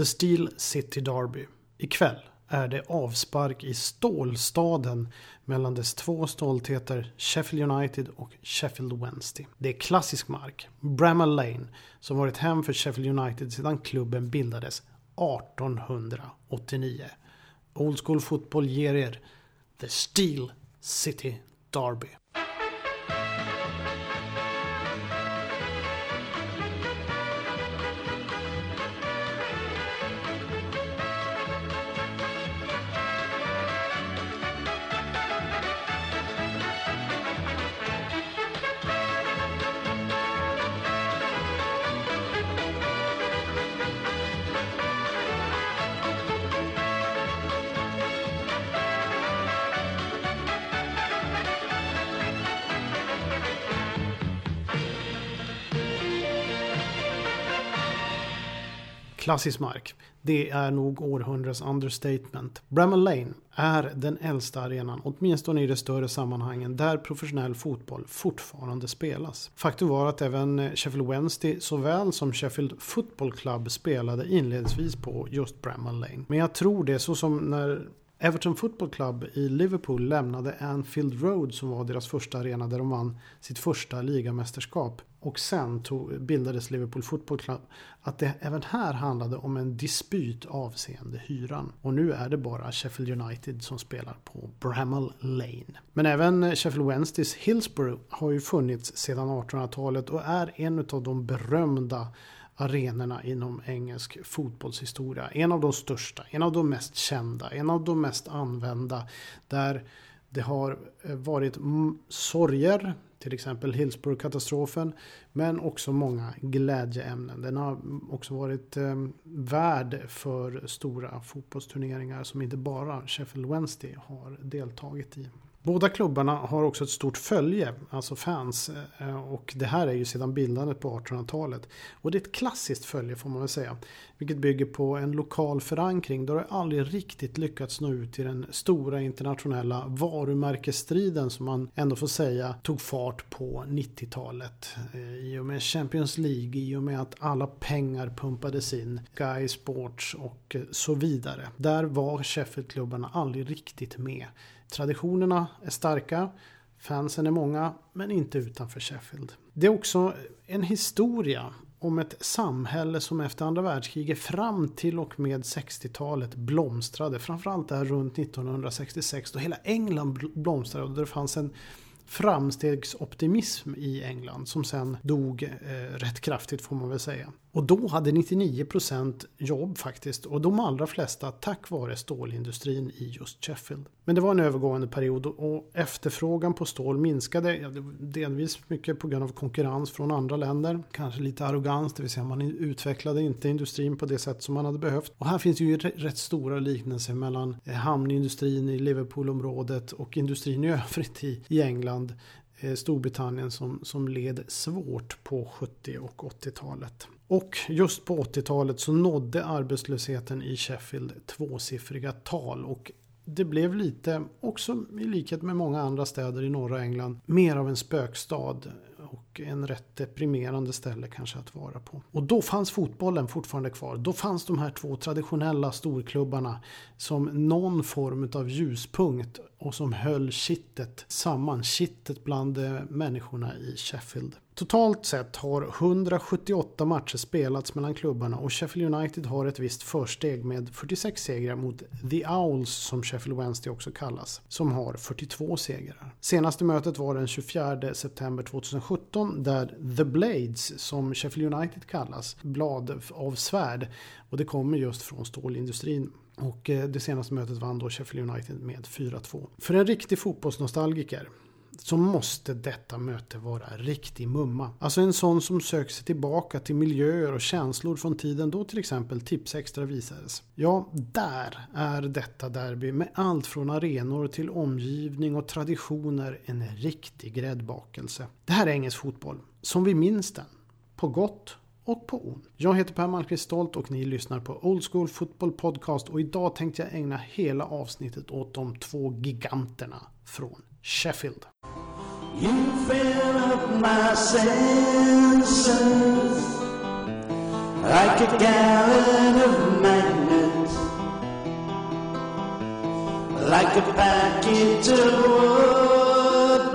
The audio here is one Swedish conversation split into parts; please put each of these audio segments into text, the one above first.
The Steel City Derby. Ikväll är det avspark i stålstaden mellan dess två stoltheter Sheffield United och Sheffield Wednesday. Det är klassisk mark, Bramall Lane, som varit hem för Sheffield United sedan klubben bildades 1889. Old School Fotboll ger er The Steel City Derby. Klassisk mark. Det är nog århundradets understatement. Bramall Lane är den äldsta arenan, åtminstone i de större sammanhangen, där professionell fotboll fortfarande spelas. Faktum var att även Sheffield Wednesday såväl som Sheffield Football Club spelade inledningsvis på just Bramall Lane. Men jag tror det så som när Everton Football Club i Liverpool lämnade Anfield Road som var deras första arena där de vann sitt första ligamästerskap. Och sen tog, bildades Liverpool Football Club. Att det även här handlade om en dispyt avseende hyran. Och nu är det bara Sheffield United som spelar på Bramall Lane. Men även Sheffield Wednesdays Hillsborough har ju funnits sedan 1800-talet och är en av de berömda arenorna inom engelsk fotbollshistoria. En av de största, en av de mest kända, en av de mest använda. Där det har eh, varit sorger, till exempel Hillsborough-katastrofen, men också många glädjeämnen. Den har också varit eh, värd för stora fotbollsturneringar som inte bara Sheffield Wednesday har deltagit i. Båda klubbarna har också ett stort följe, alltså fans. Eh, och det här är ju sedan bildandet på 1800-talet. Och det är ett klassiskt följe får man väl säga. Vilket bygger på en lokal förankring. Då det aldrig riktigt lyckats nå ut till den stora internationella varumärkesstriden som man ändå får säga tog fart på 90-talet. Eh, I och med Champions League, i och med att alla pengar pumpades in. Sky Sports och eh, så vidare. Där var Sheffield-klubbarna aldrig riktigt med. Traditionerna är starka, fansen är många, men inte utanför Sheffield. Det är också en historia om ett samhälle som efter andra världskriget fram till och med 60-talet blomstrade. Framförallt där runt 1966 då hela England blomstrade och det fanns en framstegsoptimism i England som sen dog eh, rätt kraftigt får man väl säga. Och då hade 99% jobb faktiskt och de allra flesta tack vare stålindustrin i just Sheffield. Men det var en övergående period och efterfrågan på stål minskade delvis mycket på grund av konkurrens från andra länder. Kanske lite arrogans, det vill säga man utvecklade inte industrin på det sätt som man hade behövt. Och här finns ju rätt stora liknelser mellan eh, hamnindustrin i Liverpoolområdet och industrin i övrigt i, England Eh, Storbritannien som, som led svårt på 70 och 80-talet. Och just på 80-talet så nådde arbetslösheten i Sheffield tvåsiffriga tal och det blev lite, också i likhet med många andra städer i norra England, mer av en spökstad och en rätt deprimerande ställe kanske att vara på. Och då fanns fotbollen fortfarande kvar. Då fanns de här två traditionella storklubbarna som någon form av ljuspunkt och som höll kittet samman, kittet bland eh, människorna i Sheffield. Totalt sett har 178 matcher spelats mellan klubbarna och Sheffield United har ett visst försteg med 46 segrar mot The Owls som Sheffield Wednesday också kallas, som har 42 segrar. Senaste mötet var den 24 september 2017 där The Blades, som Sheffield United kallas, blad av svärd, och det kommer just från stålindustrin och eh, det senaste mötet vann då Sheffield United med 4-2. För en riktig fotbollsnostalgiker så måste detta möte vara riktig mumma. Alltså en sån som söker sig tillbaka till miljöer och känslor från tiden då till exempel Tipsextra visades. Ja, där är detta derby med allt från arenor till omgivning och traditioner en riktig gräddbakelse. Det här är engelsk fotboll, som vi minns den. På gott och på ont. Jag heter Per Malmqvist Stolt och ni lyssnar på Old School Football Podcast och idag tänkte jag ägna hela avsnittet åt de två giganterna från Sheffield. You fill up my senses like a gallon of magnets, like a packet of woodbines,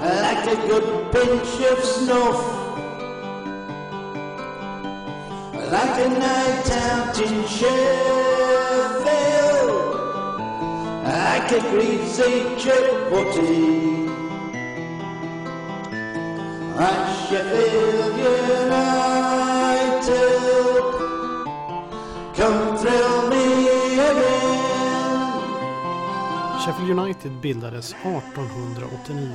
like a good pinch of snuff. Like a night out in Sheffield. Like a greasy chapati. Like Sheffield United, come thrill me again. Sheffield United bildades 1889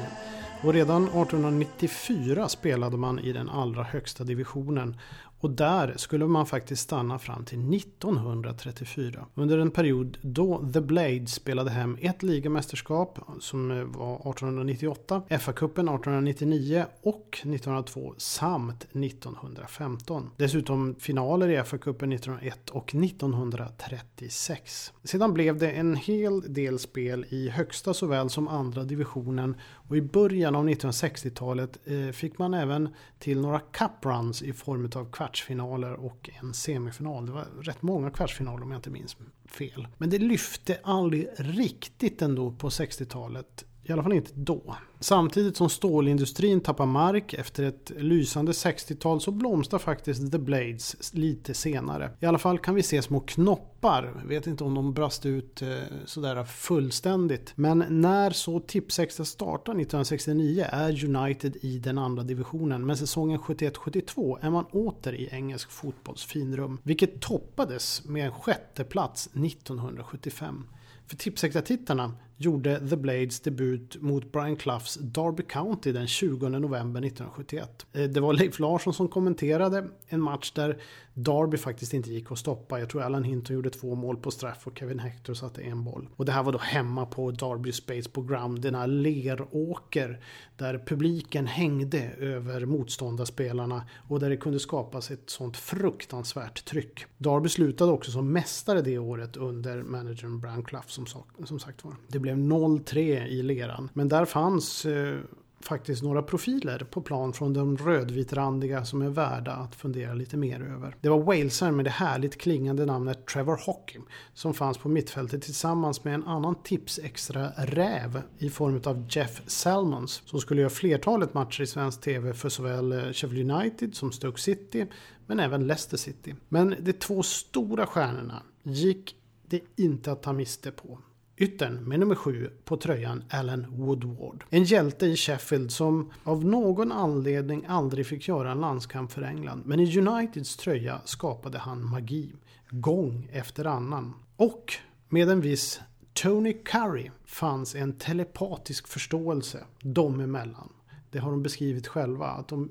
och redan 1894 spelade man i den allra högsta divisionen och där skulle man faktiskt stanna fram till 1934. Under en period då The Blades spelade hem ett ligamästerskap som eh, var 1898, FA-cupen 1899 och 1902 samt 1915. Dessutom finaler i FA-cupen 1901 och 1936. Sedan blev det en hel del spel i högsta såväl som andra divisionen och i början av 1960-talet eh, fick man även till några cup runs i form av kvartsfinaler och en semifinal. Det var rätt många kvartsfinaler om jag inte minns fel. Men det lyfte aldrig riktigt ändå på 60-talet. I alla fall inte då. Samtidigt som stålindustrin tappar mark efter ett lysande 60-tal så blomstrar faktiskt The Blades lite senare. I alla fall kan vi se små knoppar. Vet inte om de brast ut eh, sådär fullständigt. Men när så Tipsextra startar 1969 är United i den andra divisionen. Men säsongen 71-72 är man åter i engelsk fotbolls finrum. Vilket toppades med en sjätteplats 1975. För Tipsextra-tittarna gjorde The Blades debut mot Brian Cloughs Derby County den 20 november 1971. Eh, det var Leif Larsson som kommenterade en match där Derby faktiskt inte gick att stoppa. Jag tror Alan Hinton gjorde två mål på straff och Kevin Hector satte en boll. Och det här var då hemma på Derby Space på Ground, denna leråker där publiken hängde över motståndarspelarna och där det kunde skapas ett sånt fruktansvärt tryck. Derby slutade också som mästare det året under managern Brian Clough som, som sagt var. Det blev 0-3 i leran. Men där fanns eh, faktiskt några profiler på plan från de rödvitrandiga som är värda att fundera lite mer över. Det var walesaren med det härligt klingande namnet Trevor Hocking som fanns på mittfältet tillsammans med en annan tips extra räv i form av Jeff Salmons som skulle göra flertalet matcher i svensk tv för såväl eh, Sheffield United som Stoke City men även Leicester City. Men de två stora stjärnorna gick det inte att ta miste på. Yttern med nummer 7 på tröjan Alan Woodward. En hjälte i Sheffield som av någon anledning aldrig fick göra en landskamp för England. Men i Uniteds tröja skapade han magi. Gång efter annan. Och med en viss Tony Curry fanns en telepatisk förståelse dem emellan. Det har de beskrivit själva. Att de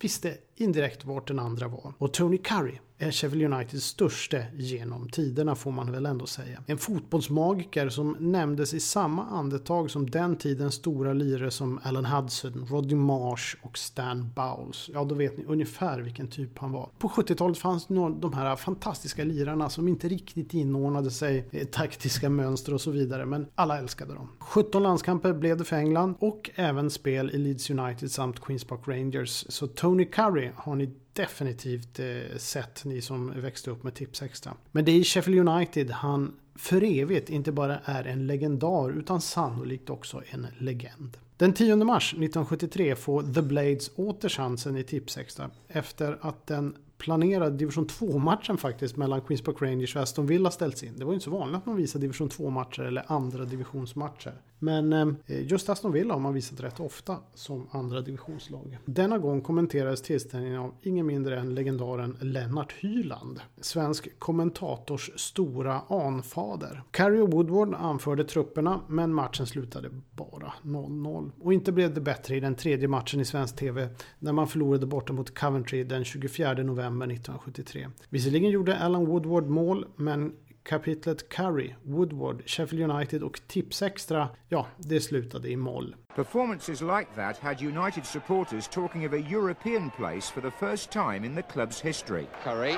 visste indirekt vart den andra var. Och Tony Curry är Sheffield Uniteds största genom tiderna får man väl ändå säga. En fotbollsmagiker som nämndes i samma andetag som den tidens stora lirare som Alan Hudson, Roddy Marsh och Stan Bowles. Ja, då vet ni ungefär vilken typ han var. På 70-talet fanns de här fantastiska lirarna som inte riktigt inordnade sig i taktiska mönster och så vidare, men alla älskade dem. 17 landskamper blev det för England och även spel i Leeds United samt Queens Park Rangers. Så Tony Curry har ni definitivt eh, sett, ni som växte upp med Tips Extra. Men det är i Sheffield United han för evigt inte bara är en legendar utan sannolikt också en legend. Den 10 mars 1973 får The Blades åter chansen i Tipsextra efter att den planerade division 2-matchen faktiskt mellan Queens Park Rangers och Aston Villa ställts in. Det var ju inte så vanligt att man visade division 2-matcher eller andra divisionsmatcher. Men eh, just Aston Villa har man visat rätt ofta som andra divisionslag. Denna gång kommenterades tillställningen av ingen mindre än legendaren Lennart Hyland. Svensk kommentators stora anfader. Carrie Woodward anförde trupperna men matchen slutade bara 0-0. Och inte blev det bättre i den tredje matchen i svensk TV när man förlorade borta mot Coventry den 24 november 1973. Visserligen gjorde Alan Woodward mål men kapitlet Curry, Woodward, Sheffield United och Tipsextra, ja, det slutade i moll. Performances like that had United supporters talking of a European place for the first time in the club's history. Curry.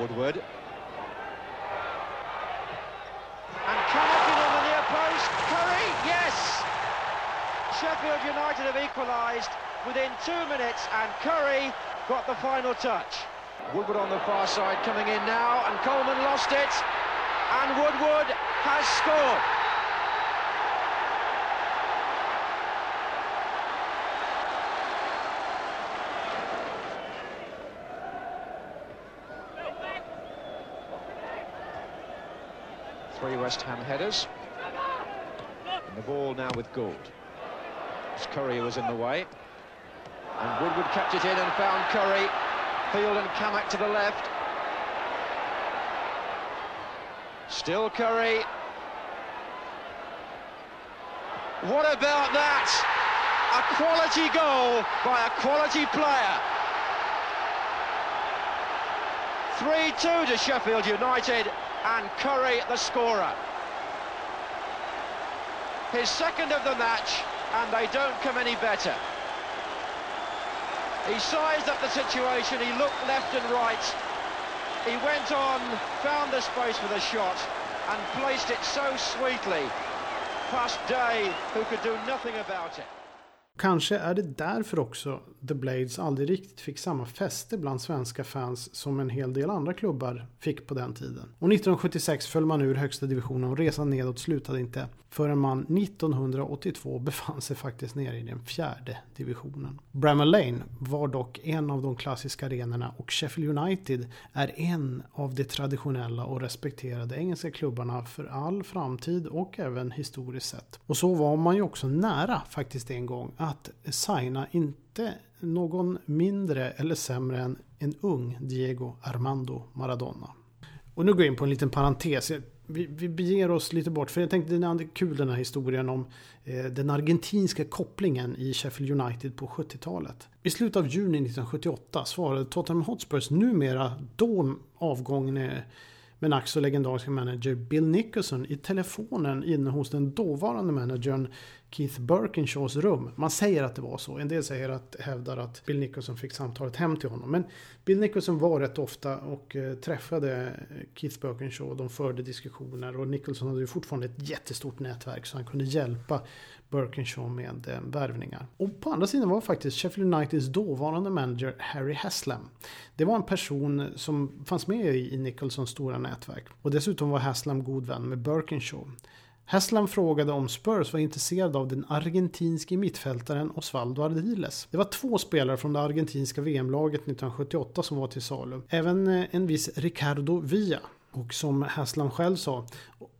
Woodward. And connected on the near post. Curry, yes! Sheffield United have equalised within two minutes, and Curry got the final touch. Woodward on the far side coming in now, and Coleman lost it, and Woodward has scored. Three West Ham headers. And the ball now with Gould. Curry was in the way. And Woodward kept it in and found Curry. Field and Kamak to the left. Still Curry. What about that? A quality goal by a quality player. 3-2 to Sheffield United and Curry the scorer. His second of the match and they don't come any better. He sized up the situation, he looked left and right. He went on, found the space for the shot and placed it so sweetly past Day who could do nothing about it. Kanske är det därför också The Blades aldrig riktigt fick samma fäste bland svenska fans som en hel del andra klubbar fick på den tiden. Och 1976 föll man ur högsta divisionen och resan nedåt slutade inte förrän man 1982 befann sig faktiskt nere i den fjärde divisionen. Bramall Lane var dock en av de klassiska arenorna och Sheffield United är en av de traditionella och respekterade engelska klubbarna för all framtid och även historiskt sett. Och så var man ju också nära faktiskt en gång att signa inte någon mindre eller sämre än en ung Diego Armando Maradona. Och nu går jag in på en liten parentes. Vi, vi beger oss lite bort, för jag tänkte det är kul den här historien om eh, den argentinska kopplingen i Sheffield United på 70-talet. I slutet av juni 1978 svarade Tottenham Hotspurs numera då avgångne men ack så legendariska manager Bill Nicholson i telefonen inne hos den dåvarande managern Keith Birkinshaws rum. Man säger att det var så. En del säger att, hävdar att Bill Nicholson fick samtalet hem till honom. Men Bill Nicholson var rätt ofta och eh, träffade Keith Birkinshaw. De förde diskussioner och Nicholson hade ju fortfarande ett jättestort nätverk så han kunde hjälpa Birkinshaw med eh, värvningar. Och på andra sidan var faktiskt Sheffield Uniteds dåvarande manager Harry Haslam. Det var en person som fanns med i Nicholsons stora nätverk. Och dessutom var Haslam god vän med Birkinshaw. Haslam frågade om Spurs var intresserade av den argentinske mittfältaren Osvaldo Ardiles. Det var två spelare från det argentinska VM-laget 1978 som var till salu. Även eh, en viss Ricardo Villa. Och som Haslam själv sa,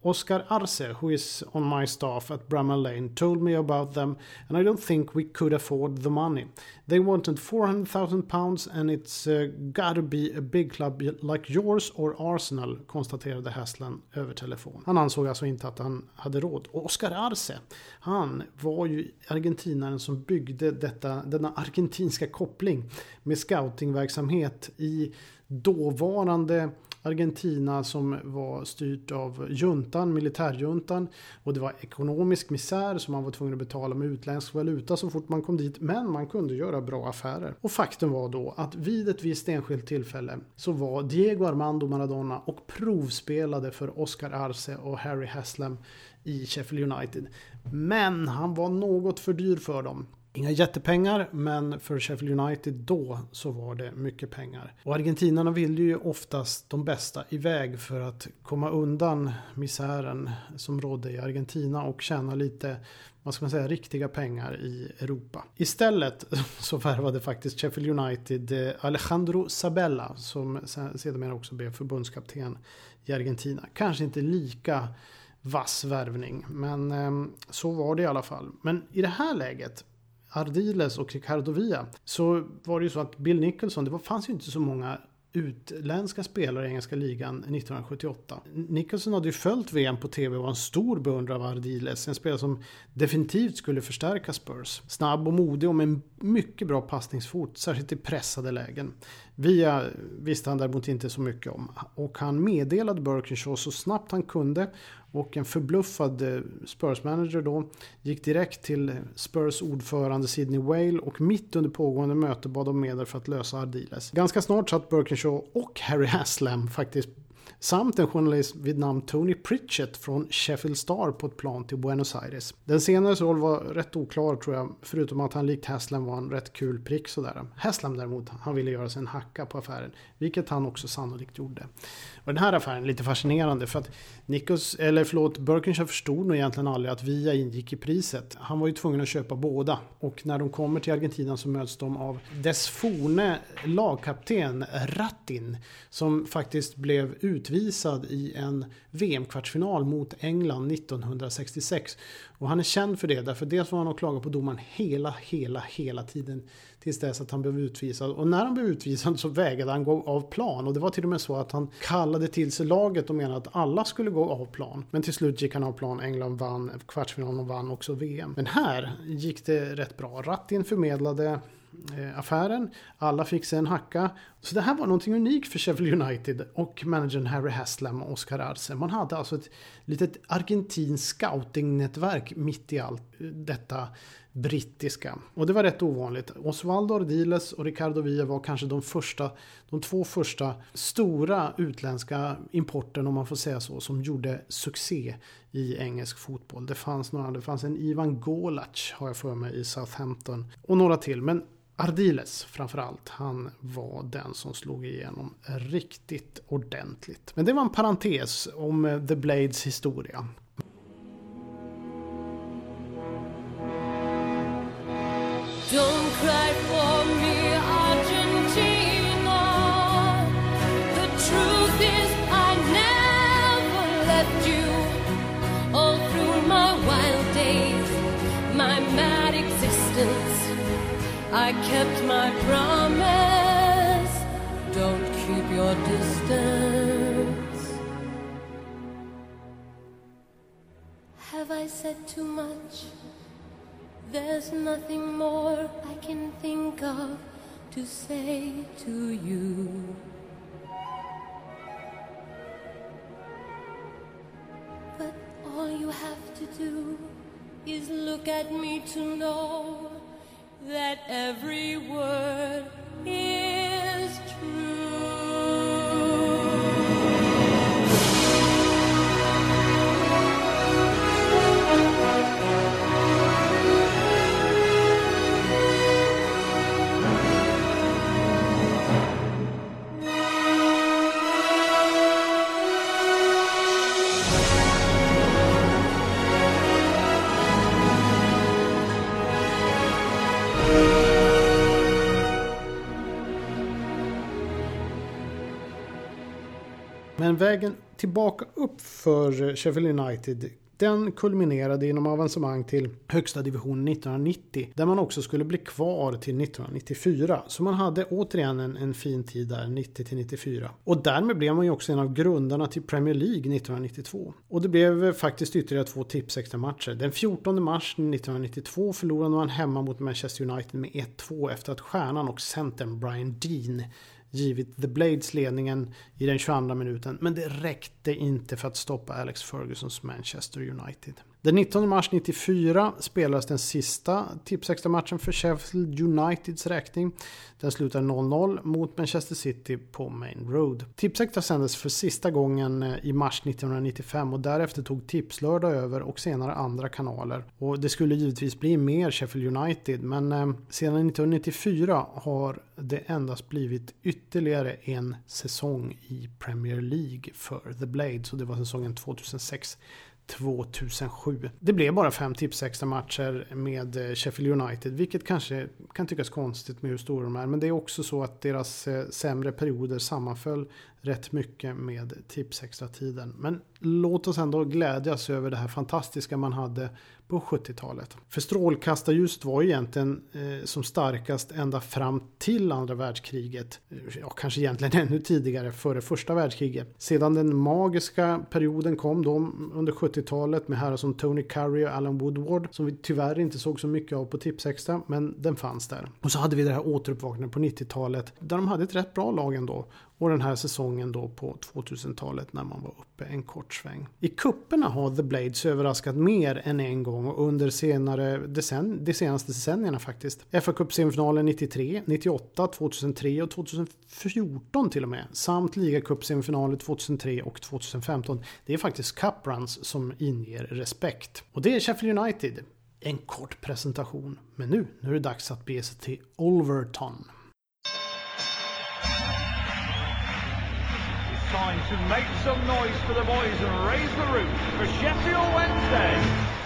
Oscar Arce, who is on my staff at Bramall Lane, told me about them and I don't think we could afford the money. They wanted 400,000 pounds and it's uh, gotta be a big club like yours or Arsenal, konstaterade Haslam över telefon. Han ansåg alltså inte att han hade råd. Och Oscar Arce, han var ju argentinaren som byggde detta, denna argentinska koppling med scoutingverksamhet i dåvarande Argentina som var styrt av juntan, militärjuntan. Och det var ekonomisk misär som man var tvungen att betala med utländsk valuta så fort man kom dit. Men man kunde göra bra affärer. Och faktum var då att vid ett visst enskilt tillfälle så var Diego Armando Maradona och provspelade för Oscar Arce och Harry Haslam i Sheffield United. Men han var något för dyr för dem. Inga jättepengar, men för Sheffield United då så var det mycket pengar. Och argentinarna ville ju oftast de bästa iväg för att komma undan misären som rådde i Argentina och tjäna lite, vad ska man säga, riktiga pengar i Europa. Istället så värvade faktiskt Sheffield United eh, Alejandro Sabella som sedermera också blev förbundskapten i Argentina. Kanske inte lika vass värvning, men eh, så var det i alla fall. Men i det här läget Ardiles och Ricardo Villa så var det ju så att Bill Nicholson, det fanns ju inte så många utländska spelare i engelska ligan 1978. Nicholson hade ju följt VM på TV och var en stor beundrare av Ardiles. En spelare som definitivt skulle förstärka Spurs. Snabb och modig och med en mycket bra passningsfot, särskilt i pressade lägen. Via visste han däremot inte så mycket om. Och han meddelade Birkinshaw så snabbt han kunde och en förbluffad eh, Spurs-manager då gick direkt till Spurs ordförande Sidney Whale och mitt under pågående möte bad om medel för att lösa Ardiles. Ganska snart satt Birkinshaw och Harry Haslam faktiskt Samt en journalist vid namn Tony Pritchett från Sheffield Star på ett plan till Buenos Aires. Den senares roll var rätt oklar tror jag, förutom att han likt Haslam var en rätt kul prick sådär. Haslam däremot, han ville göra sig en hacka på affären, vilket han också sannolikt gjorde. Och den här affären är lite fascinerande för att Nikos, eller förlåt, Birkenshire förstod nog egentligen aldrig att Via ingick i priset. Han var ju tvungen att köpa båda och när de kommer till Argentina så möts de av dess forne lagkapten Rattin som faktiskt blev utvisad i en VM-kvartsfinal mot England 1966. Och han är känd för det därför dels var han och klagade på domaren hela, hela, hela tiden tills dess att han blev utvisad. Och när han blev utvisad så vägrade han gå av plan. Och det var till och med så att han kallade till sig laget och menade att alla skulle gå av plan. Men till slut gick han av plan. England vann kvartsfinalen och vann också VM. Men här gick det rätt bra. Rattin förmedlade eh, affären. Alla fick sig en hacka. Så det här var någonting unikt för Sheffield United och managern Harry Haslam och Oscar Arce. Man hade alltså ett litet argentinskt scoutingnätverk mitt i allt eh, detta brittiska. Och det var rätt ovanligt. Osvaldo Ardiles och Ricardo Villa var kanske de första, de två första stora utländska importen om man får säga så, som gjorde succé i engelsk fotboll. Det fanns några, det fanns en Ivan Golac har jag för mig i Southampton och några till. Men Ardiles framförallt, han var den som slog igenom riktigt ordentligt. Men det var en parentes om eh, The Blades historia. Don't cry for me, Argentina. The truth is, I never left you. All through my wild days, my mad existence, I kept my promise. Don't keep your distance. Have I said too much? There's nothing more I can think of to say to you. But all you have to do is look at me to know that every word is true. Men vägen tillbaka upp för Sheffield United den kulminerade genom avancemang till högsta divisionen 1990 där man också skulle bli kvar till 1994. Så man hade återigen en, en fin tid där 90 till 94. Och därmed blev man ju också en av grundarna till Premier League 1992. Och det blev faktiskt ytterligare två tips matcher. Den 14 mars 1992 förlorade man hemma mot Manchester United med 1-2 efter att stjärnan och centern Brian Dean givit The Blades ledningen i den 22 minuten. Men det räckte inte för att stoppa Alex Fergusons Manchester United. Den 19 mars 94 spelades den sista tipsextra matchen för Sheffield Uniteds räkning. Den slutade 0-0 mot Manchester City på Main Road. Tipsextra sändes för sista gången eh, i mars 1995 och därefter tog Tipslördag över och senare andra kanaler. Och det skulle givetvis bli mer Sheffield United men eh, sedan 1994 har det endast blivit ytterligare en säsong i Premier League för The Blades och det var säsongen 2006 2007. Det blev bara fem tips extra matcher med eh, Sheffield United, vilket kanske kan tyckas konstigt med hur stora de är. Men det är också så att deras eh, sämre perioder sammanföll rätt mycket med tips extra tiden. Men låt oss ändå glädjas över det här fantastiska man hade på 70-talet. För strålkastarljuset var egentligen eh, som starkast ända fram till andra världskriget. Eh, ja, kanske egentligen ännu tidigare, före första världskriget. Sedan den magiska perioden kom då under 70-talet med herrar som Tony Curry och Alan Woodward som vi tyvärr inte såg så mycket av på Tipsextra, men den fanns där. Och så hade vi det här återuppvaknandet på 90-talet där de hade ett rätt bra lag ändå och den här säsongen då på 2000-talet när man var uppe en kort sväng. I kupperna har The Blades överraskat mer än en gång och under senare decen de senaste decennierna faktiskt. fa Cup semifinalen 93, 98, 2003 och 2014 till och med. Samt ligacup-semifinaler 2003 och 2015. Det är faktiskt cup runs som inger respekt. Och det är Sheffield United. En kort presentation. Men nu, nu är det dags att bege sig till Olverton. To make some noise for the boys and raise the roof for Sheffield Wednesday.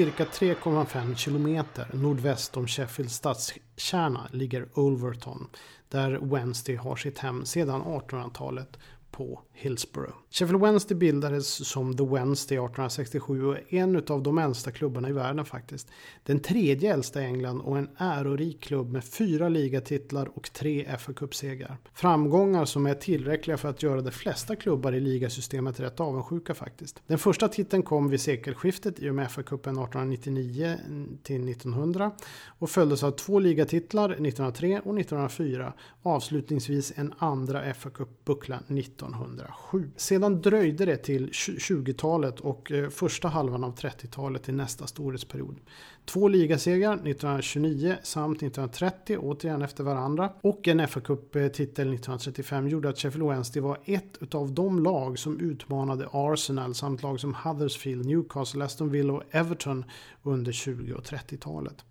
Cirka 3,5 kilometer nordväst om Sheffields stadskärna ligger Ulverton där Wednesday har sitt hem sedan 1800-talet på Hillsborough. Sheffield Wednesday bildades som The Wednesday 1867 och är en av de äldsta klubbarna i världen faktiskt. Den tredje äldsta i England och en ärorik klubb med fyra ligatitlar och tre fa Cup-segrar. Framgångar som är tillräckliga för att göra de flesta klubbar i ligasystemet rätt avundsjuka faktiskt. Den första titeln kom vid sekelskiftet i och med FA-cupen 1899 till 1900 och följdes av två ligatitlar 1903 och 1904 avslutningsvis en andra fa Cup-buckla 1907. Sedan dröjde det till 20-talet och första halvan av 30-talet till nästa storhetsperiod. Två ligasegrar 1929 samt 1930 återigen efter varandra och en fa Cup-titel 1935 gjorde att Sheffield Wednesday var ett av de lag som utmanade Arsenal samt lag som Huddersfield, Newcastle, Aston Villa och Everton under 20 och 30-talet.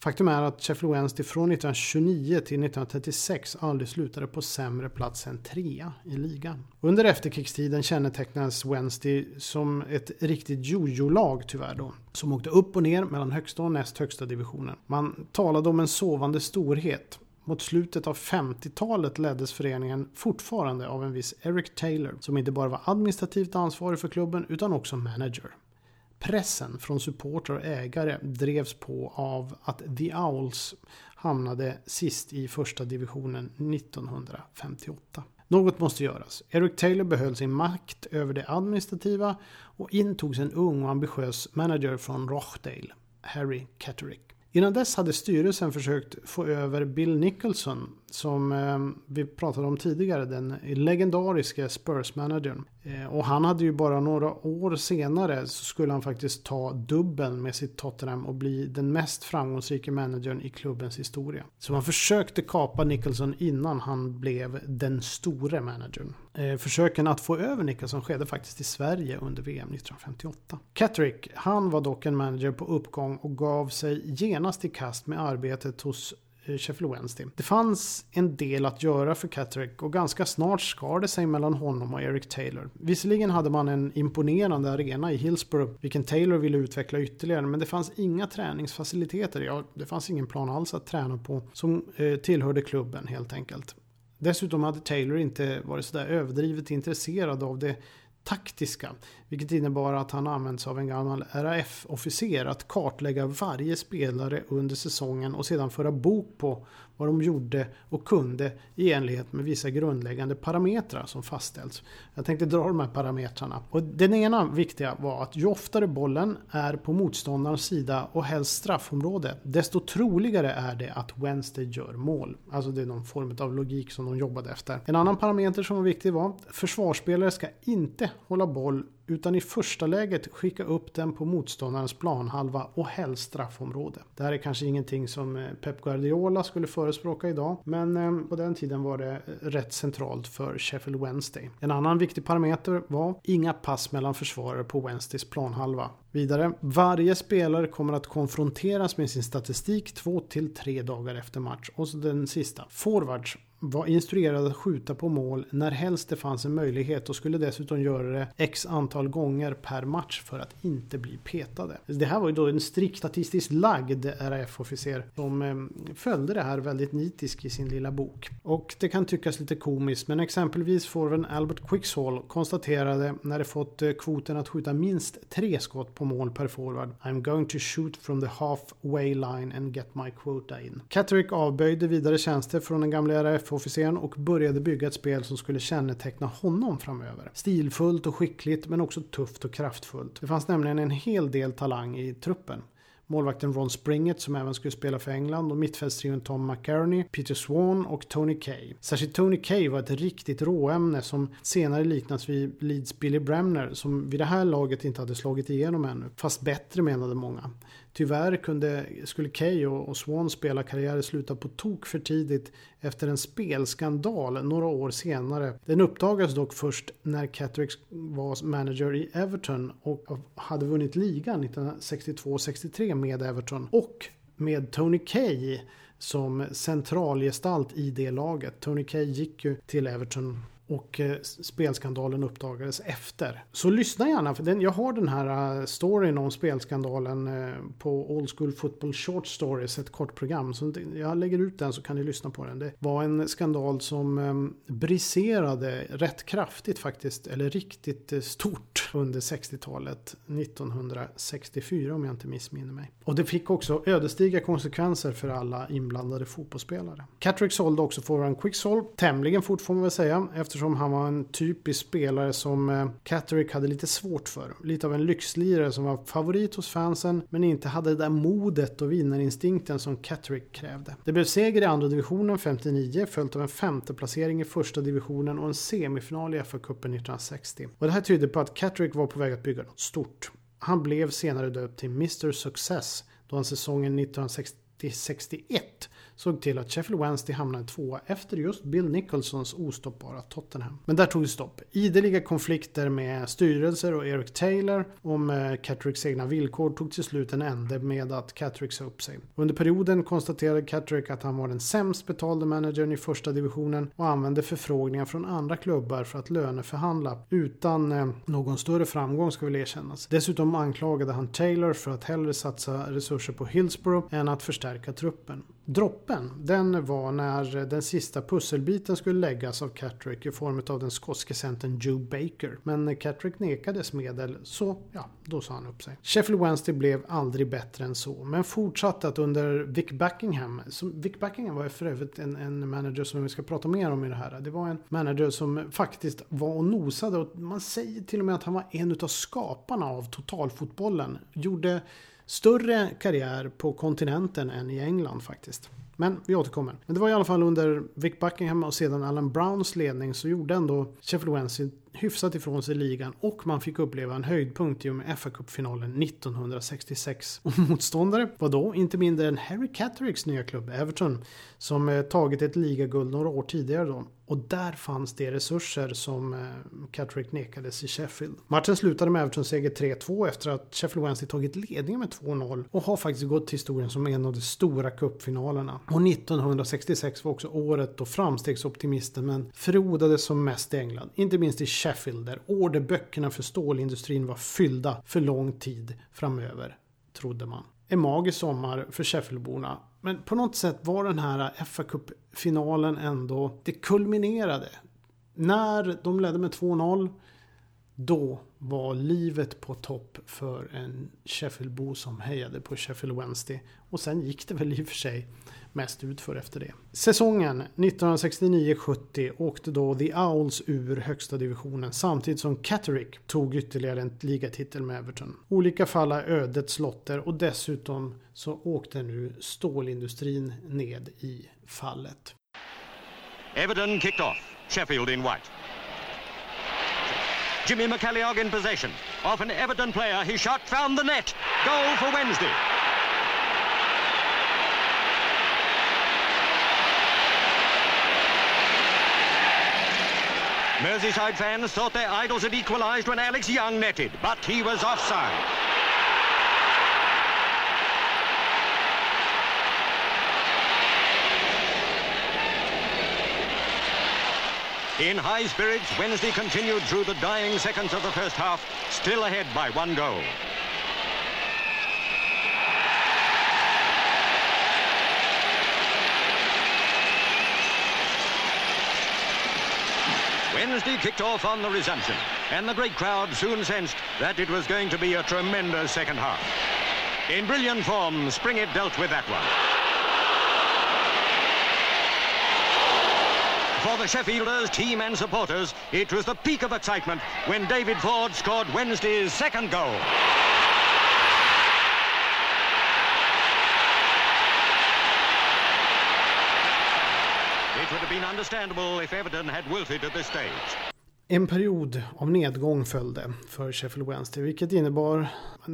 Faktum är att Sheffield Wednesday från 1929 till 1936 aldrig slutade på sämre plats än trea i ligan. Under efterkrigstiden kännetecknades Wednesday som ett riktigt jojo-lag tyvärr då. Som åkte upp och ner mellan högsta och näst högsta divisionen. Man talade om en sovande storhet Mot slutet av 50-talet leddes föreningen fortfarande av en viss Eric Taylor som inte bara var administrativt ansvarig för klubben utan också manager. Pressen från supporter och ägare drevs på av att The Owls hamnade sist i första divisionen 1958. Något måste göras. Eric Taylor behöll sin makt över det administrativa och intogs en ung och ambitiös manager från Rochdale, Harry Catterick. Innan dess hade styrelsen försökt få över Bill Nicholson som eh, vi pratade om tidigare, den legendariska Spurs-managern. Eh, och han hade ju bara några år senare så skulle han faktiskt ta dubbeln med sitt Tottenham och bli den mest framgångsrika managern i klubbens historia. Så man försökte kapa Nicholson innan han blev den store managern. Eh, försöken att få över Nicholson skedde faktiskt i Sverige under VM 1958. Catterick, han var dock en manager på uppgång och gav sig genast i kast med arbetet hos Eh, Sheffield Wednesday. Det fanns en del att göra för Catterick och ganska snart skar det sig mellan honom och Eric Taylor. Visserligen hade man en imponerande arena i Hillsborough, vilken Taylor ville utveckla ytterligare, men det fanns inga träningsfaciliteter, ja, det fanns ingen plan alls att träna på, som eh, tillhörde klubben helt enkelt. Dessutom hade Taylor inte varit sådär överdrivet intresserad av det taktiska, vilket innebar att han används av en gammal RAF-officer att kartlägga varje spelare under säsongen och sedan föra bok på vad de gjorde och kunde i enlighet med vissa grundläggande parametrar som fastställts. Jag tänkte dra de här parametrarna. Och den ena viktiga var att ju oftare bollen är på motståndarens sida och helst straffområde, desto troligare är det att Wednesday gör mål. Alltså det är någon form av logik som de jobbade efter. En annan parameter som var viktig var att försvarsspelare ska inte hålla boll utan i första läget skicka upp den på motståndarens planhalva och helst straffområde. Det här är kanske ingenting som eh, Pep Guardiola skulle förespråka idag, men eh, på den tiden var det eh, rätt centralt för Sheffield Wednesday. En annan viktig parameter var inga pass mellan försvarare på Wednesdays planhalva. Vidare, varje spelare kommer att konfronteras med sin statistik två till tre dagar efter match. Och så den sista, forwards var instruerad att skjuta på mål när helst det fanns en möjlighet och skulle dessutom göra det x antal gånger per match för att inte bli petade. Det här var ju då en strikt statistiskt lagd RAF-officer som ehm, följde det här väldigt nitiskt i sin lilla bok. Och det kan tyckas lite komiskt men exempelvis forwarden Albert Quicksall konstaterade när det fått eh, kvoten att skjuta minst tre skott på mål per forward I'm going to shoot from the halfway line and get my quota in. Catterick avböjde vidare tjänster från den gamla RAF F-officeren och började bygga ett spel som skulle känneteckna honom framöver. Stilfullt och skickligt men också tufft och kraftfullt. Det fanns nämligen en hel del talang i truppen målvakten Ron Springett som även skulle spela för England och mittfältstrion Tom McCarney, Peter Swan och Tony Kay. Särskilt Tony Kay var ett riktigt råämne som senare liknas vid Leeds Billy Bremner som vid det här laget inte hade slagit igenom ännu, fast bättre menade många. Tyvärr kunde, skulle Kay och, Swans spelarkarriärer sluta på tok för tidigt efter en spelskandal några år senare. Den uppdagades dock först när Catterick var manager i Everton och hade vunnit ligan 1962-63 med Everton och med Tony Kay som centralgestalt i det laget. Tony Kay gick ju till Everton och eh, spelskandalen uppdagades efter. Så lyssna gärna, för den, jag har den här eh, storyn om spelskandalen eh, på Old School Football Short Stories, ett kort program. Så jag lägger ut den så kan ni lyssna på den. Det var en skandal som ehm, briserade rätt kraftigt faktiskt, eller riktigt stort under 60-talet, 1964 om jag inte missminner mig. Och det fick också ödesdigra konsekvenser för alla inblandade fotbollsspelare. Catrick sålde också forwarden Quicksolve tämligen fort får man väl säga, efter eftersom han var en typisk spelare som eh, Catterick hade lite svårt för. Lite av en lyxlirare som var favorit hos fansen men inte hade det där modet och vinnarinstinkten som Catterick krävde. Det blev seger i andra divisionen 59 följt av en femte placering i första divisionen och en semifinal i FA-cupen 1960. Och det här tyder på att Catterick var på väg att bygga något stort. Han blev senare döpt till Mr Success då han säsongen 1960-61 såg till att Sheffield Wednesday hamnade tvåa efter just Bill Nicholsons ostoppbara Tottenham. Men där tog det stopp. Ideliga konflikter med styrelser och Eric Taylor om Catricks egna villkor tog till slut en ände med att Catrick sa upp sig. Under perioden konstaterade Catrick att han var den sämst betalde managern i första divisionen och använde förfrågningar från andra klubbar för att löneförhandla utan eh, någon större framgång ska väl erkännas. Dessutom anklagade han Taylor för att hellre satsa resurser på Hillsborough än att förstärka förstärka truppen. Droppen, den var när den sista pusselbiten skulle läggas av Catrick i form av den skotske centern Joe Baker. Men Catrick nekades medel så, ja, då sa han upp sig. Sheffield Wednesday blev aldrig bättre än så, men fortsatte att under Vic Buckingham, som, Vic Buckingham var för övrigt en, en manager som vi ska prata mer om i det här. Det var en manager som faktiskt var och nosade och man säger till och med att han var en av skaparna av totalfotbollen. Gjorde större karriär på kontinenten än i England faktiskt. Men vi återkommer. Men det var i alla fall under Vic Buckingham och sedan Alan Browns ledning så gjorde ändå Sheffield Wednesday hyfsat ifrån sig ligan och man fick uppleva en höjdpunkt i och med FA-cupfinalen 1966. Och motståndare var då inte mindre än Harry Cattericks nya klubb Everton som eh, tagit ett ligaguld några år tidigare då. Och där fanns det resurser som eh, Catterick nekades i Sheffield. Matchen slutade med Evertons seger 3-2 efter att Sheffield Wednesday tagit ledningen med 2-0 och har faktiskt gått till historien som en av de stora cupfinalerna. Och 1966 var också året då framstegsoptimismen frodades som mest i England. Inte minst i Sheffield Sheffield där orderböckerna för stålindustrin var fyllda för lång tid framöver, trodde man. En magisk sommar för Sheffieldborna. Men på något sätt var den här fa Cup-finalen ändå, det kulminerade. När de ledde med 2-0, då var livet på topp för en Sheffieldbo som hejade på Sheffield Wednesday. Och sen gick det väl i och för sig mest utför efter det. Säsongen 1969-70 åkte då The Owls ur högsta divisionen samtidigt som Catterick tog ytterligare en ligatitel med Everton. Olika fall är ödets lotter och dessutom så åkte nu stålindustrin ned i fallet. Everton kicked off. Sheffield in white. Jimmy McCalliog in possession. Off an Everton player. He shot, found the net. Goal for Wednesday. Merseyside fans thought their idols had equalised when Alex Young netted, but he was offside. In high spirits, Wednesday continued through the dying seconds of the first half, still ahead by one goal. Wednesday kicked off on the resumption, and the great crowd soon sensed that it was going to be a tremendous second half. In brilliant form, Springett dealt with that one. For the Sheffielders, team and supporters, it was the peak of excitement when David Ford scored Wednesday's second goal. It would have been understandable if Everton had wilted at this stage. En period av nedgång följde för Sheffield Wednesday vilket innebar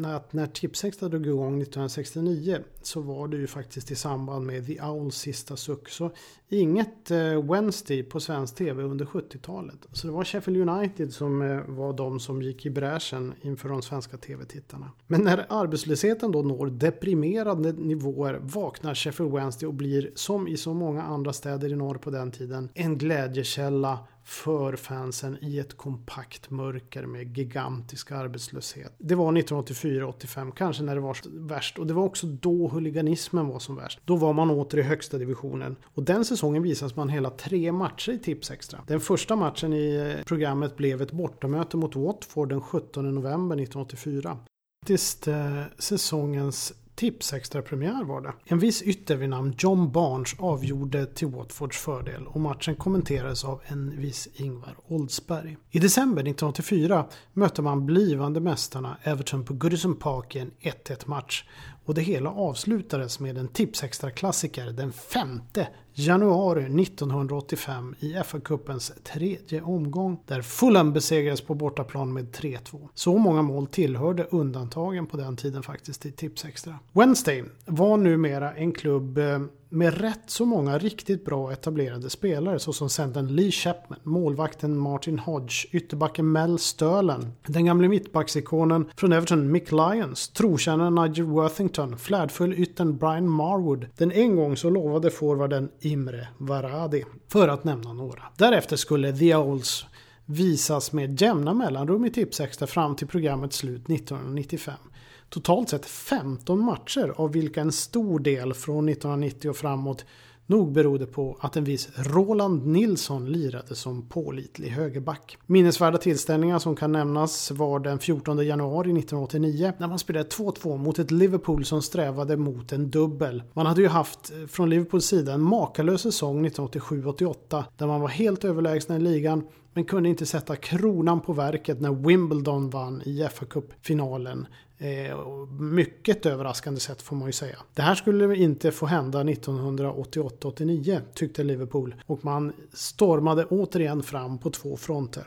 att när Tipsextra drog igång 1969 så var det ju faktiskt i samband med The Owls sista suck. Så inget eh, Wednesday på svensk tv under 70-talet. Så det var Sheffield United som eh, var de som gick i bräschen inför de svenska tv-tittarna. Men när arbetslösheten då når deprimerande nivåer vaknar Sheffield Wednesday och blir som i så många andra städer i norr på den tiden en glädjekälla för fansen i ett kompakt mörker med gigantisk arbetslöshet. Det var 1984-85 kanske när det var värst och det var också då huliganismen var som värst. Då var man åter i högsta divisionen och den säsongen visas man hela tre matcher i Tipsextra. Den första matchen i eh, programmet blev ett bortamöte mot Watford den 17 november 1984. Faktiskt eh, säsongens Tipsextra premiär var det. En viss ytter vid namn John Barnes avgjorde till Watfords fördel och matchen kommenterades av en viss Ingvar Oldsberg. I december 1984 mötte man blivande mästarna Everton på Goodison Park i en 1-1 match och det hela avslutades med en Tipsextra-klassiker den femte januari 1985 i FA-cupens tredje omgång där Fulham besegrades på bortaplan med 3-2. Så många mål tillhörde undantagen på den tiden faktiskt i Tipsextra. Wednesday var numera en klubb eh, med rätt så många riktigt bra etablerade spelare såsom centern Lee Chapman, målvakten Martin Hodge, ytterbacken Mel Sterlen, den gamle mittbacksikonen från Everton Mick Lyons, trotjänaren Nigel Worthington, flärdfull yttern Brian Marwood, den en gång så lovade forwarden Imre Varadi, för att nämna några. Därefter skulle The Owls visas med jämna mellanrum i Tipsextra fram till programmets slut 1995 totalt sett 15 matcher av vilka en stor del från 1990 och framåt nog berodde på att en viss Roland Nilsson lirade som pålitlig högerback. Minnesvärda tillställningar som kan nämnas var den 14 januari 1989 när man spelade 2-2 mot ett Liverpool som strävade mot en dubbel. Man hade ju haft eh, från Liverpools sida en makalös säsong 1987-88 där man var helt överlägsna i ligan men kunde inte sätta kronan på verket när Wimbledon vann i fa Cup-finalen. Eh, mycket överraskande sätt får man ju säga. Det här skulle inte få hända 1988-89 tyckte Liverpool och man stormade återigen fram på två fronter.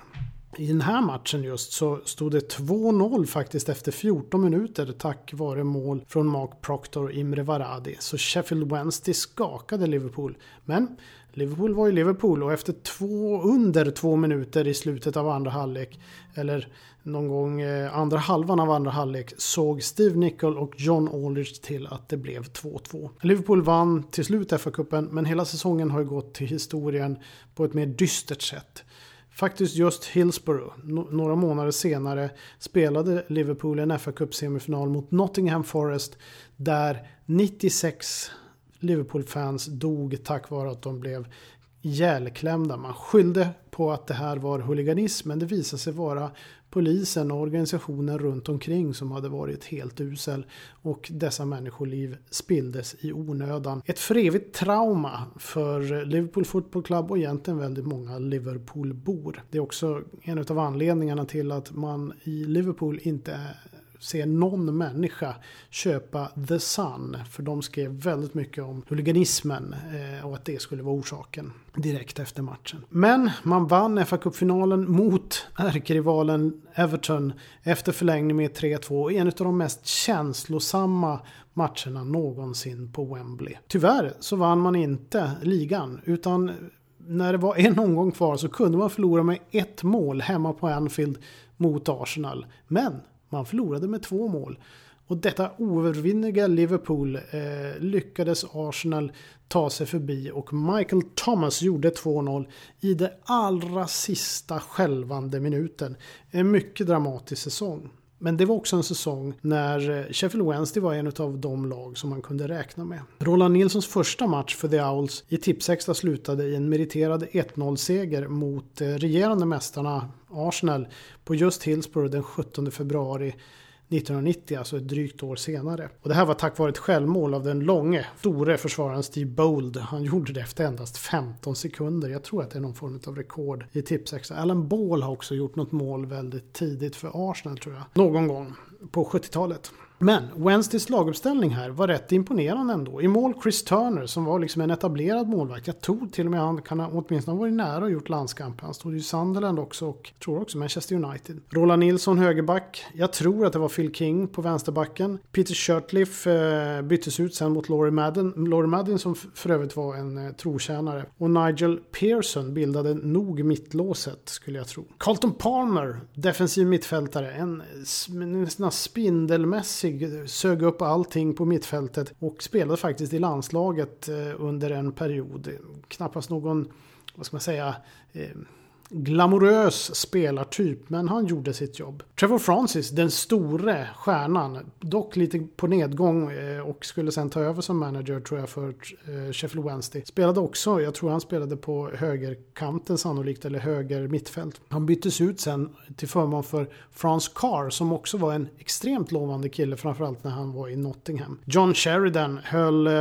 I den här matchen just så stod det 2-0 faktiskt efter 14 minuter tack vare mål från Mark Proctor och Imre Varadi. Så Sheffield Wednesday skakade Liverpool. Men Liverpool var ju Liverpool och efter två, under två minuter i slutet av andra halvlek, eller någon gång eh, andra halvan av andra halvlek, såg Steve Nicol och John Aldridge till att det blev 2-2. Liverpool vann till slut FA-cupen, men hela säsongen har ju gått till historien på ett mer dystert sätt. Faktiskt just Hillsborough, några månader senare, spelade Liverpool en fa Cup semifinal mot Nottingham Forest där 96 Liverpool-fans dog tack vare att de blev ihjälklämda. Man skyllde på att det här var huliganism men det visade sig vara polisen och organisationen runt omkring som hade varit helt usel och dessa människoliv spilldes i onödan. Ett för evigt trauma för Liverpool Football Club och egentligen väldigt många Liverpoolbor. Det är också en av anledningarna till att man i Liverpool inte se någon människa köpa The Sun. För de skrev väldigt mycket om huliganismen eh, och att det skulle vara orsaken direkt efter matchen. Men man vann fa Cup-finalen mot ärkerivalen Everton efter förlängning med 3-2 i en av de mest känslosamma matcherna någonsin på Wembley. Tyvärr så vann man inte ligan utan när det var en omgång kvar så kunde man förlora med ett mål hemma på Anfield mot Arsenal. Men man förlorade med två mål. Och detta oövervinnerliga Liverpool eh, lyckades Arsenal ta sig förbi och Michael Thomas gjorde 2-0 i det allra sista skälvande minuten. En mycket dramatisk säsong. Men det var också en säsong när eh, Sheffield Wednesday var en av de lag som man kunde räkna med. Roland Nilssons första match för The Owls i Tipsextra slutade i en meriterad 1-0-seger mot eh, regerande mästarna Arsenal på just Hillsborough den 17 februari 1990, alltså ett drygt år senare. Och det här var tack vare ett självmål av den långe, store försvararen Steve Bold. Han gjorde det efter endast 15 sekunder. Jag tror att det är någon form av rekord i Tipsextra. Alan Ball har också gjort något mål väldigt tidigt för Arsenal tror jag. Någon gång på 70-talet. Men Wednesdays laguppställning här var rätt imponerande ändå. I mål Chris Turner som var liksom en etablerad målvakt. Jag tror till och med han kan ha åtminstone varit nära och gjort landskamp. Han stod ju i Sunderland också och tror också Manchester United. Roland Nilsson högerback. Jag tror att det var Phil King på vänsterbacken. Peter Shirtliff eh, byttes ut sen mot Laurie Madden. Laurie Madden som för övrigt var en eh, trotjänare. Och Nigel Pearson bildade nog mittlåset skulle jag tro. Carlton Palmer, defensiv mittfältare. En, eh, en, en spindelmässig sig sög upp allting på mittfältet och spelade faktiskt i landslaget eh, under en period. Knappast någon, vad ska man säga, eh, glamorös spelartyp, men han gjorde sitt jobb. Trevor Francis, den store stjärnan, dock lite på nedgång eh, och skulle sen ta över som manager tror jag för eh, Sheffield Wednesday. Spelade också, jag tror han spelade på högerkanten sannolikt, eller höger mittfält. Han byttes ut sen till förmån för Frans Carr som också var en extremt lovande kille, framförallt när han var i Nottingham. John Sheridan höll eh,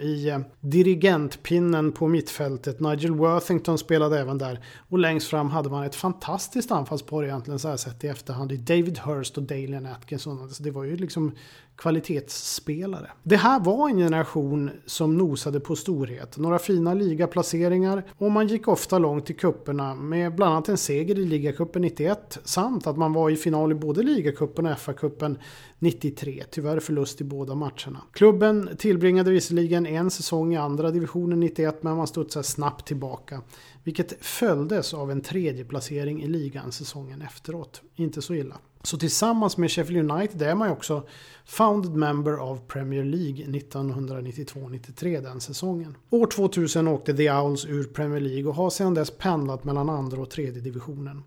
i dirigentpinnen på mittfältet. Nigel Worthington spelade även där. Och längst fram hade man ett fantastiskt anfallspar egentligen så här sett i efterhand. I David Hurst och Dalian Atkinson. Alltså det var ju liksom kvalitetsspelare. Det här var en generation som nosade på storhet. Några fina ligaplaceringar och man gick ofta långt i kupperna med bland annat en seger i ligacupen 91 samt att man var i final i både ligacupen och FA-cupen 93. Tyvärr förlust i båda matcherna. Klubben tillbringade visserligen en säsong i andra divisionen 91 men man studsade snabbt tillbaka. Vilket följdes av en tredje placering i ligan säsongen efteråt. Inte så illa. Så tillsammans med Sheffield United är man ju också founded member av Premier League 1992-93 den säsongen. År 2000 åkte The Owls ur Premier League och har sedan dess pendlat mellan andra och tredje divisionen.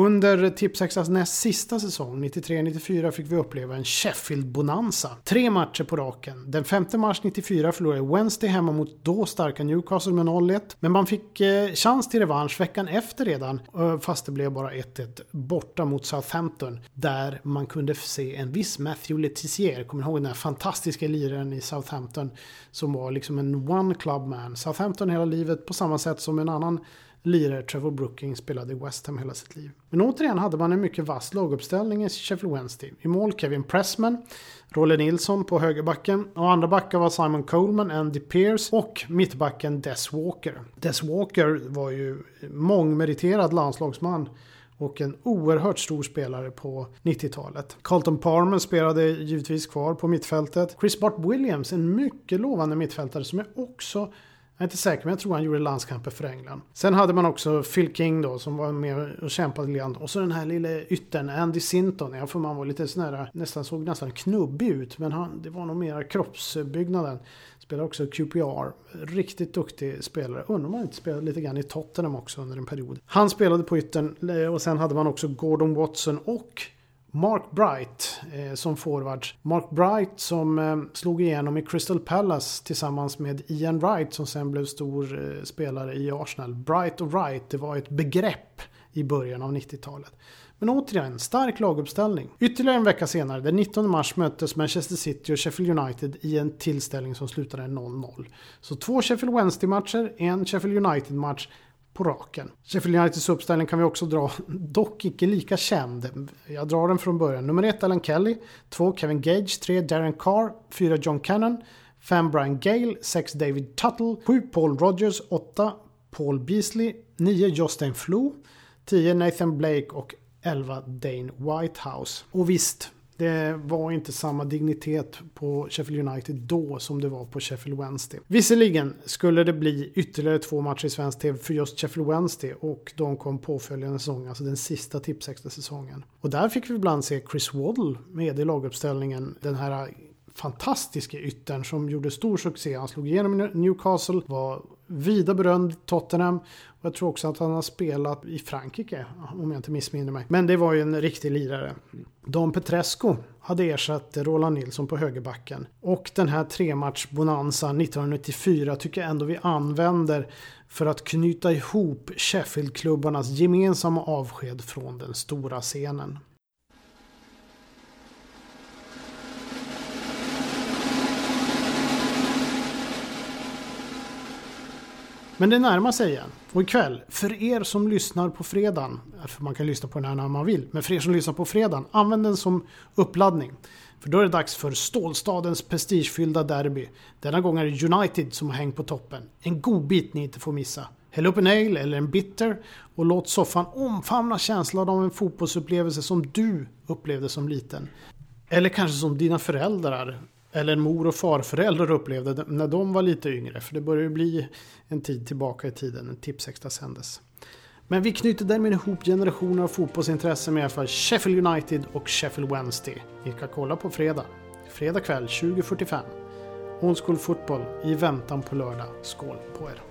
Under Tipsextras näst sista säsong, 93-94, fick vi uppleva en Sheffield-bonanza. Tre matcher på raken. Den 5 mars 94 förlorade Wednesday hemma mot då starka Newcastle med 0-1. Men man fick eh, chans till revansch veckan efter redan, eh, fast det blev bara 1-1 borta mot Southampton. Där man kunde se en viss Matthew Letizier, kommer ihåg den här fantastiska liraren i Southampton som var liksom en one club man. Southampton hela livet på samma sätt som en annan lirare, Trevor Brooking, spelade i West Ham hela sitt liv. Men återigen hade man en mycket vass laguppställning i Sheffield Wednesday. I mål Kevin Pressman, Rolle Nilsson på högerbacken och andra backar var Simon Coleman, Andy Pierce och mittbacken Des Walker. Des Walker var ju mångmeriterad landslagsman och en oerhört stor spelare på 90-talet. Carlton Palmer spelade givetvis kvar på mittfältet. Chris Bart Williams, en mycket lovande mittfältare som jag också jag är inte säker, men jag tror han gjorde landskamper för England. Sen hade man också Phil King då, som var med och kämpade lite grann. Och så den här lilla yttern, Andy Sinton. Jag får man var lite sån här, nästan såg nästan knubbig ut. Men han, det var nog mera kroppsbyggnaden. Spelade också QPR. Riktigt duktig spelare. Undrar om han inte spelade lite grann i Tottenham också under en period. Han spelade på yttern eh, och sen hade man också Gordon Watson och Mark Bright eh, som forward. Mark Bright som eh, slog igenom i Crystal Palace tillsammans med Ian Wright som sen blev stor eh, spelare i Arsenal. Bright och Wright, det var ett begrepp i början av 90-talet. Men återigen, stark laguppställning. Ytterligare en vecka senare, den 19 mars, möttes Manchester City och Sheffield United i en tillställning som slutade 0-0. Så två Sheffield Wednesday-matcher, en Sheffield United-match på raken. Sheffield Uniteds uppställning kan vi också dra, dock icke lika känd. Jag drar den från början. Nummer ett Alan Kelly, två Kevin Gage, tre Darren Carr, fyra John Cannon, fem Brian Gale, sex David Tuttle, sju Paul Rogers, åtta Paul Beasley, nio Justin Flew, tio Nathan Blake. Och 11 Dane Whitehouse. Och visst, det var inte samma dignitet på Sheffield United då som det var på Sheffield Wednesday. Visserligen skulle det bli ytterligare två matcher i svensk tv för just Sheffield Wednesday och de kom påföljande säsong, alltså den sista tipsextra säsongen. Och där fick vi ibland se Chris Waddle med i laguppställningen. Den här fantastiska yttern som gjorde stor succé. Han slog igenom Newcastle, var vida berömd Tottenham och jag tror också att han har spelat i Frankrike om jag inte missminner mig. Men det var ju en riktig lirare. Don Petrescu hade ersatt Roland Nilsson på högerbacken. Och den här trematch-bonanzan 1994 tycker jag ändå vi använder för att knyta ihop Sheffield-klubbarnas gemensamma avsked från den stora scenen. Men det närmar sig igen. Och ikväll, för er som lyssnar på fredagen, för man kan lyssna på den här när man vill, men för er som lyssnar på fredagen, använd den som uppladdning. För då är det dags för Stålstadens prestigefyllda derby. Denna gång är det United som har hängt på toppen. En god bit ni inte får missa. Häll upp en ale eller en bitter och låt soffan omfamna känslan av en fotbollsupplevelse som du upplevde som liten. Eller kanske som dina föräldrar eller mor och farföräldrar upplevde när de var lite yngre. För det börjar ju bli en tid tillbaka i tiden när Tipsextra sändes. Men vi knyter därmed ihop generationer av fotbollsintresse med i alla fall Sheffield United och Sheffield Wednesday. Vi ska kolla på fredag. Fredag kväll 20.45. Old School Football i väntan på lördag. Skål på er!